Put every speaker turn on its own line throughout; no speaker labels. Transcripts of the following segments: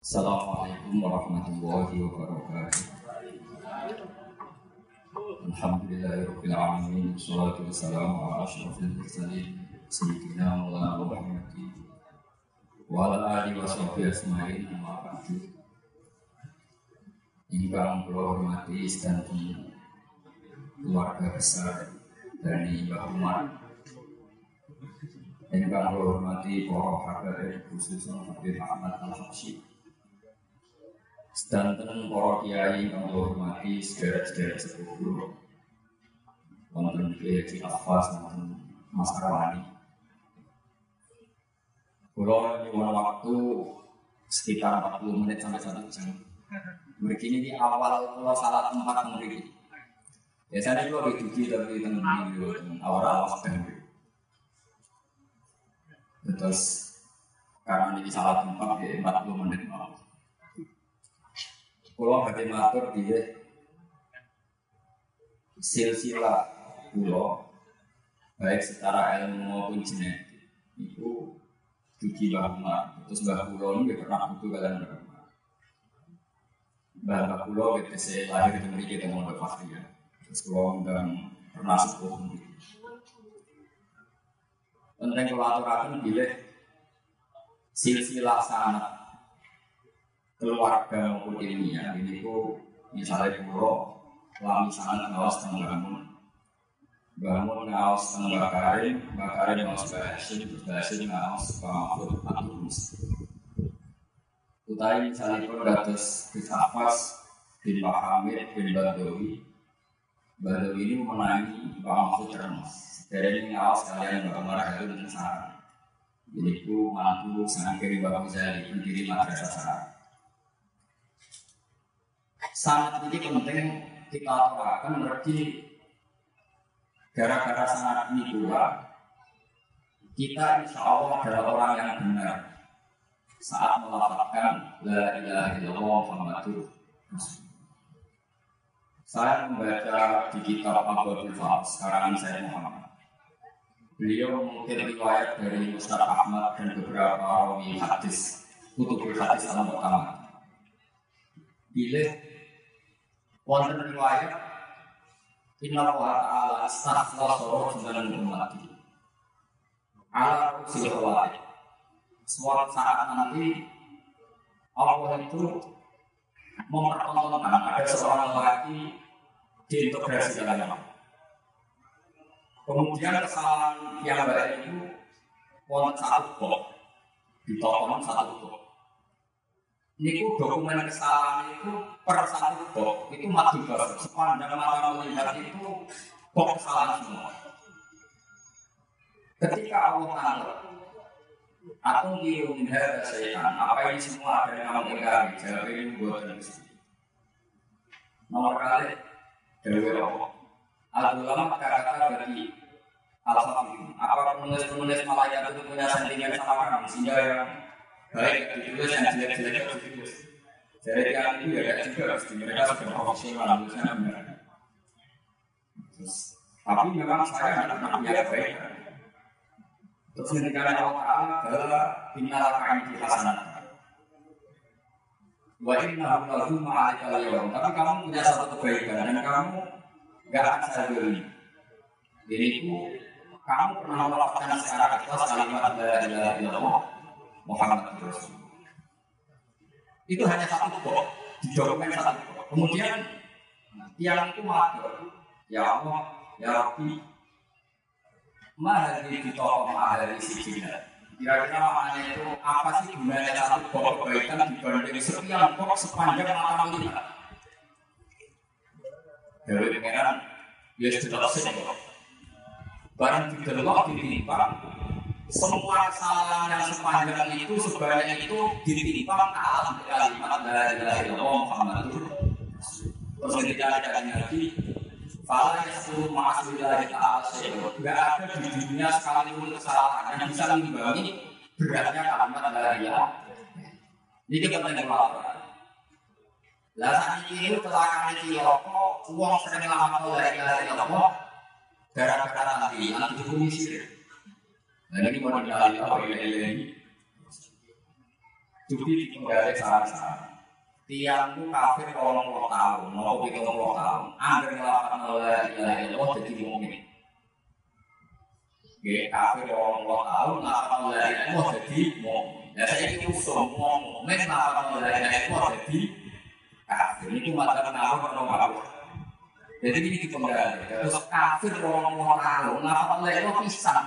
Assalamualaikum warahmatullahi wabarakatuh. Alhamdulillahirabbil alamin. Wassalatu wassalamu ala asyrofil mursalin. Sayyidina Maulana Muhammadin wa ala alihi hormati keluarga besar dari Mbah Umar. Ingkang kula hormati para habaib khususnya Habib Ahmad Al-Habsyi Sedanten para kiai kang kula hormati sedherek-sedherek sepuh wonten Kiai Afas wonten Mas Arwani. Kula nyuwun waktu sekitar 40 menit sampai satu jam. Mereka ini di awal kula salah tempat mereka. Biasanya kula didugi tapi teng awal-awal kan. Terus karena ini salah tempat ya 40 menit mau. Pulau badhe matur dia silsilah pulau baik secara ilmu maupun genetik itu dugi bahma terus bah pulau ini pernah butuh kalian berapa bah pulau kita saya lahir di negeri kita mau ya. Terus pulau dan pernah sepuh penting kalau aturakan bila silsilah sanat keluarga maupun ilmiah ini ku misalnya pulau lami sangat ngawas tentang bangun. Bangun ngawas tentang bakarin bakarin ngawas bahasin bahasin ngawas pamafut atus utai misalnya pun datus bisafas bin Muhammad bin Badawi Badawi ini memenangi pamafut termas. Dari ini ngawas kalian bapak marah dan sarang. Jadi ku mampu sangat kiri bapak Zali pendiri madrasah sarang sangat ini penting kita aturakan berarti gara-gara sangat ini pula kita insya Allah adalah orang yang benar. Saat melafalkan la ilaha illallah Muhammadur saya membaca di kitab Abdul Fahab sekarang saya Muhammad. Beliau mungkin riwayat dari Ustaz Ahmad dan beberapa rawi hadis kutub hadis alam pertama Bila wonten riwayat Inna wa ta'ala astaghfara rajulan ummati ala rusil khawatir suatu saat nanti Allah itu mempertontonkan ada seorang lelaki diintegrasi dalam Kemudian kesalahan yang baik itu wonten satu kok ditolong satu kok niku dokumen kesalahan itu per satu bok itu mati basur sepanjang mata melihat itu bok kesalahan semua. Ketika Allah tahu aku kirim dari setan apa ini semua ada yang kamu ingkari jawab ini buat nomor kali dari Allah. Al-Ulama kata-kata bagi Al-Fatih Apa penulis-penulis malaikat itu punya sentimen sama kami Sehingga yang baik ditulis yang jelek-jelek ditulis. Jadi yang itu ya juga pasti mereka sudah profesional tulisnya benar. tapi memang saya tidak pernah punya baik. Terus ketika Allah Taala innal kain di hasanat. Wa inna lahu ma'alika yawm. Tapi kamu punya satu kebaikan dan kamu gak akan saya beli. Jadi itu kamu pernah melakukan secara ikhlas kalimat la ilaha illallah Muhammad Rasul. Itu hanya satu kok, di dokumen satu kok. Kemudian yang itu matur, ya Allah, ya Rabbi, mahal di toko mahal di sini. Kira-kira maknanya itu apa sih gunanya satu kok kebaikan dibanding sekian kok sepanjang mata melihat? Dari pengeran, ya sudah selesai. Barang didelok ditimpa, semua kesalahan yang sepanjang itu sebanyak itu ditimpang alam kalimat dari Allah Muhammadur terus ketika ada lagi Fala yasuru ma'asulillahi ta'ala Gak ada di dunia sekalipun kesalahan yang bisa mengimbangi beratnya kalimat dari ya Ini penting melakukan Lah saat ini kecelakaan ini rokok Uang sering lama dari Allah Gara-gara nanti, nanti itu misir Nah ini mau dikali apa ya ini? Dugi dipenggali saran-saran. Tiang kafir kalau puluh tahun, mau pitung puluh tahun. Angger ngelakukan la ilaha illallah jadi mukmin. Gak kafir kalau puluh tahun, ngelakukan la ilaha illallah jadi mukmin. Ya saya itu semua mukmin ngelakukan la ilaha illallah jadi kafir. Ini cuma ada nalar nomor Jadi ini dipenggali. Terus kafir kalau puluh tahun, ngelakukan la ilaha illallah pisang.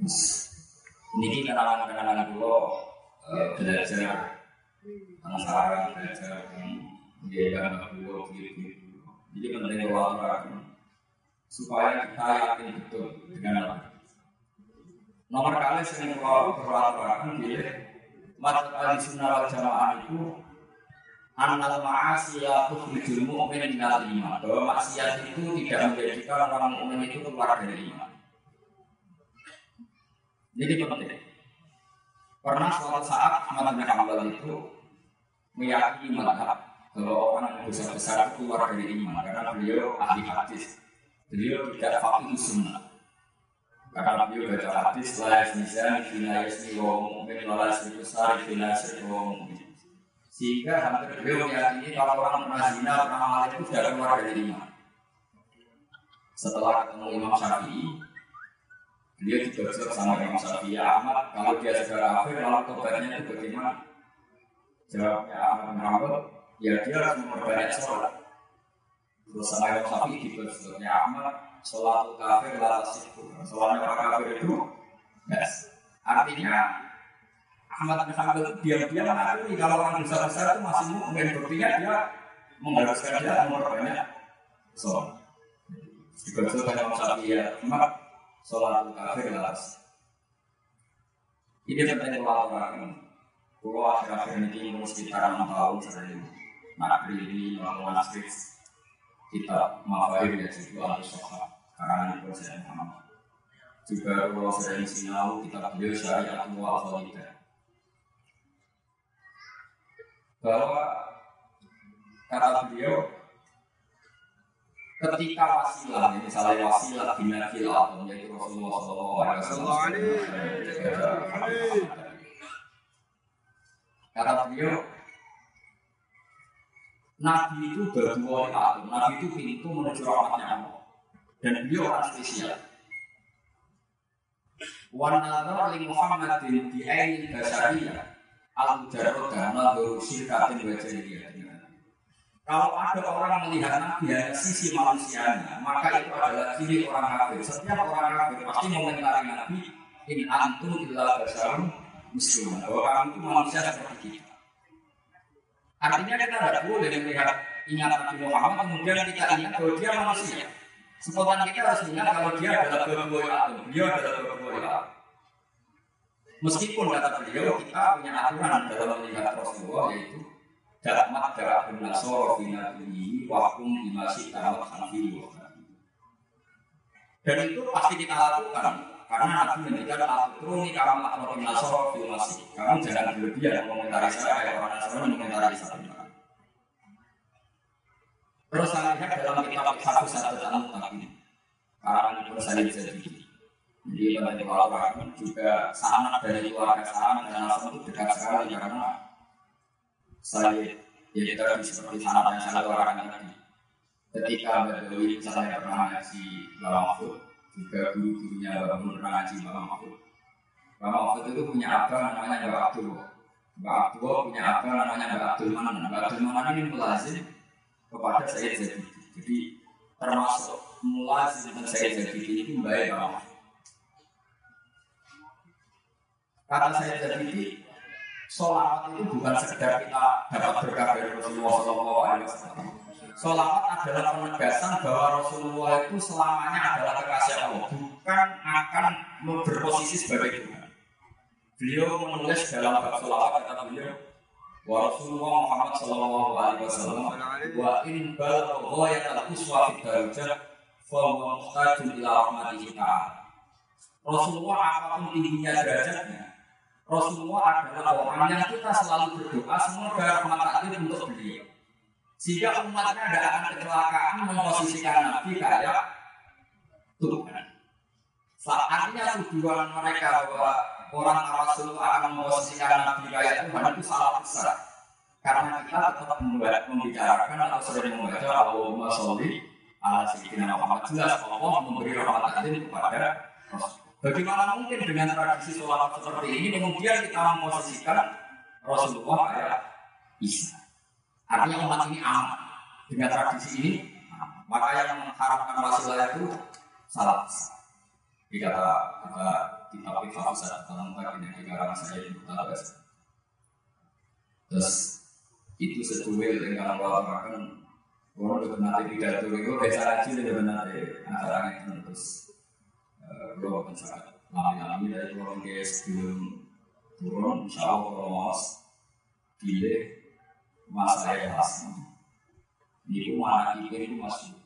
ini kenalan-kenalan dulu belajar. Penasaran belajar menjaga dulu gitu Jadi penting orang supaya kita yakin betul dengan apa. Nomor kali sering kalau berlaku di mata sunnah wal jamaah itu Anal ma'asi ya tukhrijul mu'min minal iman. Bahwa maksiat itu tidak menjadikan orang mukmin itu keluar dari iman jadi penting. Pernah suatu saat Ahmad bin Hanbal itu meyakini madhab kalau orang yang besar besar itu keluar dari iman karena beliau ahli hadis. Beliau tidak fakir sunnah. Karena beliau baca hadis, la yasnizan, fina yasni wa mu'min, la yasni besar, fina wa mu'min. Sehingga hampir beliau meyakini kalau orang pernah zina, pernah itu sudah keluar dari iman. Setelah ketemu Imam Syafi'i, dia dibesar sama Imam Syafi'i Ahmad kalau dia segera akhir lalu tobatnya itu bagaimana? Jawabnya Ahmad bin ya dia harus memperbanyak sholat. Terus sama Imam Syafi'i dibesarnya Ahmad sholat kafir lalu siku sholatnya orang kafir itu yes. artinya Ahmad bin Hanbal diam-diam mengakui kalau orang besar-besar itu masih mungkin buktinya dia mengharuskan dia memperbanyak sholat. Dibesarkan Imam Syafi'i Ahmad sholat kafir lalas. Ini penting kalau orang Pulau akhir-akhir ini umur sekitar enam tahun sering nak beli melakukan nasib kita maafir ya juga harus sholat karena ini proses yang sama. Juga pulau sering sinau kita beliau syariat tua atau tidak. Bahwa kata beliau ketika wasilah misalnya wasilah binafil atau yaitu Rasulullah Shallallahu Alaihi Wasallam. Kata beliau Nabi itu berdua atom, Nabi itu pintu menuju rahmatnya Allah. Dan beliau orang spesial. Wan nazar li Muhammadin di aini basariyah. Al-mujarrodah nadhuru syirkatin wa jahiliyah kalau ada orang melihat Nabi hanya sisi manusianya, maka itu adalah ciri orang kafir. Setiap orang kafir pasti mengenali Nabi ini antum illa basarum muslim. Bahwa kamu itu manusia seperti kita. Artinya kita tidak boleh melihat ingat Nabi Muhammad kemudian kita ingat bahwa dia manusia. Spontan kita harus ingat kalau dia adalah berbuah atom, dia adalah berbuah. Meskipun kata beliau kita punya aturan dalam melihat Rasulullah yaitu dalam mata nasoro bina ini wakum dimasi tamat hanfi dan itu pasti kita lakukan karena Nabi menjadikan al-Qur'ani kamu atau nasoro fil masih kamu jangan berlebihan mengomentari saya kayak orang Nasrani mengomentari saya. Terus saya lihat dalam kitab satu satu dalam tapi karena itu saya bisa jadi jadi pada orang juga sangat dari keluarga sana dan langsung dekat sekali karena saya ya kita seperti sana yang saya orang tadi. Ketika Badawi misalnya pernah ngaji Bapak Mahfud. Juga guru-gurunya Bapak Mahfud pernah ngaji Bapak Mahfud. Bapak Mahfud itu punya abang namanya Bapak Abdul. Bapak Abdul punya abang namanya Bapak Abdul Manan. Bapak Abdul Manan ini mulazim kepada saya jadi jadi termasuk mulazim dan saya jadi ini baik Bapak Mahfud. Kata saya jadi Sholat itu bukan sekedar kita dapat berkah dari Rasulullah SAW. Sholat adalah penegasan bahwa Rasulullah itu selamanya adalah kekasih Allah, bukan akan berposisi sebagai Tuhan. Beliau menulis dalam bab salawat kata beliau, wa Rasulullah Muhammad sallallahu alaihi wasallam wa in balagha ghayat al-quswa fi darajat fa huwa ila rahmatihi. Rasulullah apa pun tingginya derajatnya, Rasulullah adalah orang yang kita selalu berdoa semoga rahmat Allah untuk beliau. Sehingga umatnya tidak akan kecelakaan memposisikan Nabi kayak Tuhan. Artinya tujuan mereka bahwa orang Rasul akan memposisikan Nabi kayak Tuhan itu salah besar. Karena kita tetap membicarakan atau sering membaca Allahumma sholli ala sayyidina Muhammad jelas Allah memberi rahmat kepada Rasul. Bagaimana mungkin dengan tradisi sholat seperti ini kemudian kita memposisikan Rasulullah kayak Isa. Artinya umat ini aman dengan tradisi ini. Maka yang mengharapkan Rasulullah itu salah. Jika kata kata kitab Ifafusat dalam bagian yang dikarang saya di Butabas. Terus itu sesuai dengan Allah makan Orang nanti pidato itu biasa aja nanti acara itu terus kalau pencari lami-lami dari orang ke sebelum turun, insya Allah mas pilih masa ya khas. Ini mana kita itu masuk.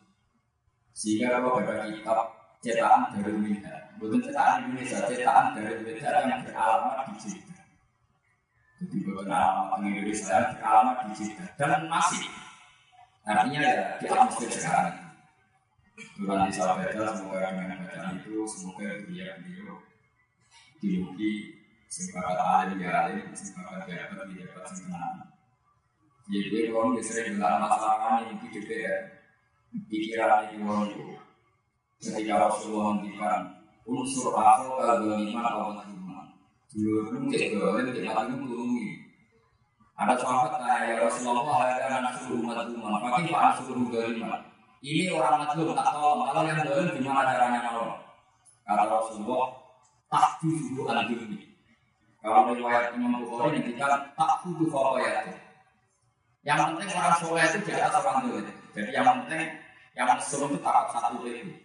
Sehingga kalau ada kitab cetakan dari Indonesia, bukan cetakan Indonesia, cetakan dari Indonesia yang beralamat di Jeddah. Jadi bukan alamat Indonesia beralamat di Jeddah dan masih. Artinya ya di atmosfer sekarang. Tuhan bisa baca semoga dengan bacaan itu semoga dia beliau diuji alim ya alim sebagai jabat di jabat senang. Jadi kalau sering dalam masalah ini di DPR pikiran ini orang itu. Ketika Rasulullah unsur aku kalau lima atau lima dulu pun cek boleh cek lagi melungi ada sahabat ya Rasulullah ada anak suruh umat umat pakai pak suruh ini orang majlum tak tahu kalau yang dolim gimana caranya nolong kata Rasulullah tak dulu al-dulmi kalau riwayat Imam Bukhari kita tak dulu ya yang penting orang soleh itu di atas orang dolim jadi yang penting yang suruh itu tak satu itu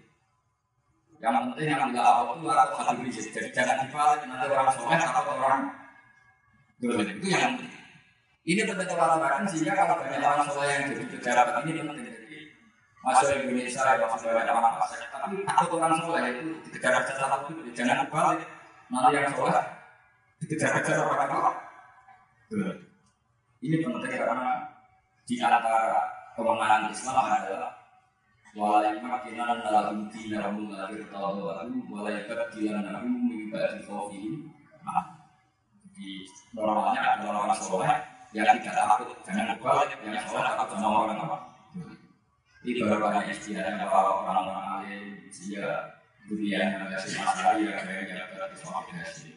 yang penting yang tidak apa itu atau satu biji jadi jangan dibalik nanti orang soleh atau orang dolim itu yang penting. Ini penting orang sehingga kalau banyak orang soleh yang jadi pejabat ini penting masuk Indonesia ya masuk banyak fasik tapi takut orang soleh itu dikejar-kejar satu itu jangan kebalik nanti yang soleh dikejar-kejar orang apa ini penting karena di antara kemenangan Islam adalah walai makinan dalam dinahum lahir tawaru walai kadilan nahum mibadi khawfihim jadi normalnya adalah orang soleh yang tidak takut jangan kebalik yang soleh takut sama orang apa ini baru banyak istilahnya para orang-orang alim sehingga dunianya masih masalah ya kayak jabat di suami hasil.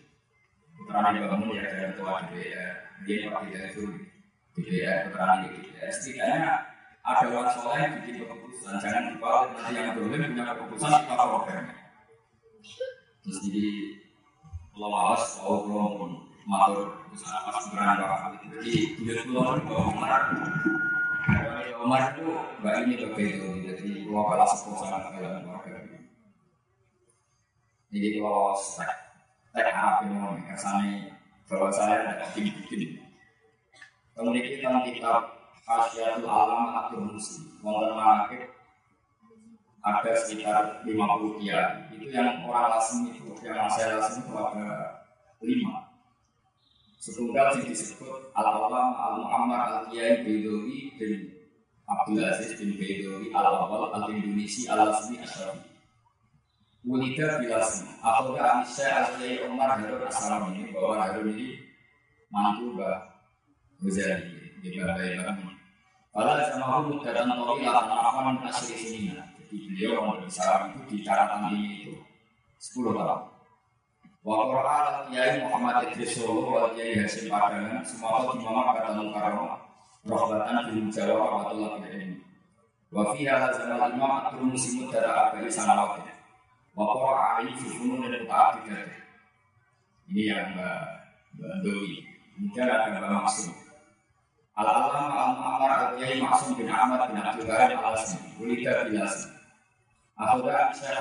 Putranya dibangun ya dari ketua DPR, dia pakai itu DPR putranya di DPR. Setidaknya ada orang soleh yang bikin keputusan, jangan dibawa nanti yang boleh punya keputusan kita programnya. Terus jadi lawas, kalau belum matur, terus apa sebenarnya Jadi dia keluar Wali Omar itu nggak ini loh itu, jadi gua balas sepuluh sama kalian Jadi kalau tak apa ini mau ke sana, kalau saya tidak tinggi-tinggi. Kemudian kita kitab Khasyatul Alam Atur Musi, Mengenai ada sekitar 50 kiai. Itu yang orang asing itu, yang saya asing itu ada 5 Sesudah yang disebut Al-Alam, Al-Muhammad, al kiai Bedowi, bin Abdul Aziz bin Bedowi, Al-Awal, al indonesia Al-Asmi, asrami wanita bilasmi, atau ke Aisyah, al kiai Umar, Harun, asrami ini, bahwa Harun ini mantu bah berjalan di Bapak Kalau sama hukum datang Tori, Lakan Rahman, sini lah, Jadi beliau mau bicara itu di cara tangannya itu, 10 tahun. Wa Qur'an Kiai Muhammad Idris Solo wa Kiai Hasim Padangan semua di Mama kata Mukarramah rahmatan bil Jawa wa tulab ilmi. Wa fiha hazal imam atul muslimut dara abai sanawat. Wa qara ali fi funun dan ta'abidat. Ini yang Mbak Doi. Kemudian ada Mbak Maksum. Al-Alam al-Mu'ammar al-Qiyai Maksum bin Ahmad bin Abdul Ghani al-Asmi. Ulida bin Asmi. Akhudha Syekh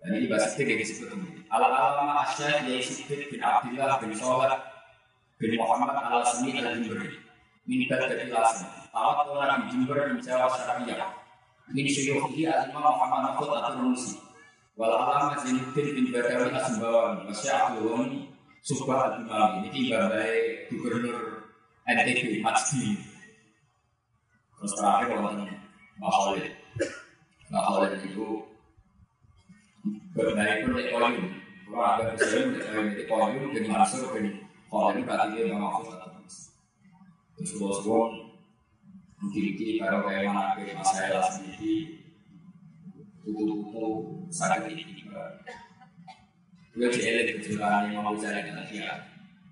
Ini bahasa Siddiq yang disebut ini. Ala-alama Asyad Nyai Siddiq bin Abdullah bin Sholat bin Muhammad al Asmi al Jimberi min dari lasan tawat di Jimber di Jawa Syariah. Min syuyukhi al Imam Muhammad Mahfud atau Musi wal alama Zainuddin bin Badawi Asbawan Masya Allah Subah al-Imam ini ibadah gubernur NTB Majdi. Terus terakhir kalau Mbak Khalid. Mbak Khalid itu berbeda pun dari koyum kalau ada bisa dari koyum dari dari kalau ini berarti dia maksud atau Terus bos-bos mungkin kalau kayak mana ke masalah sendiri tutup-tutup sakit ini Gue jelek kejualan yang mau cari dengan dia.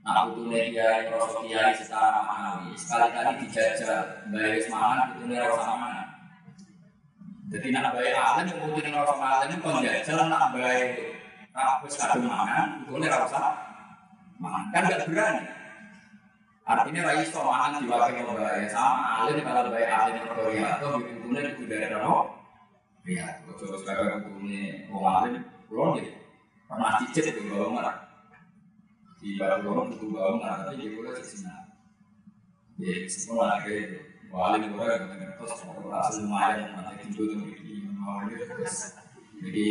Nah, butuhnya dia rosok kiai secara manawi. Sekali-kali dijajal, bayar semangat, butuhnya rosok mana. Jadi nak bayar alim, butuhnya rosok alim, penjajal nak bayar rapus kadung mana, butuhnya rosok Makan kan nggak berani. Artinya rai mangan diwakil bahaya sama alim kalau baik alim Korea atau bukunya di dari Rano. Ya, kalau sekarang bukunya mau alim, belum gitu. Pernah cicit di bawah marah. Di bawah bawah buku bawah marah, tapi dia boleh sih Ya, semua di. Jadi,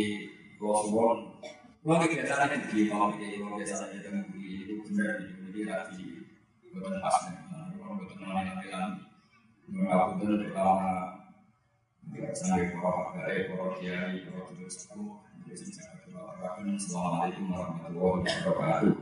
Assalamualaikum warahmatullahi wabarakatuh.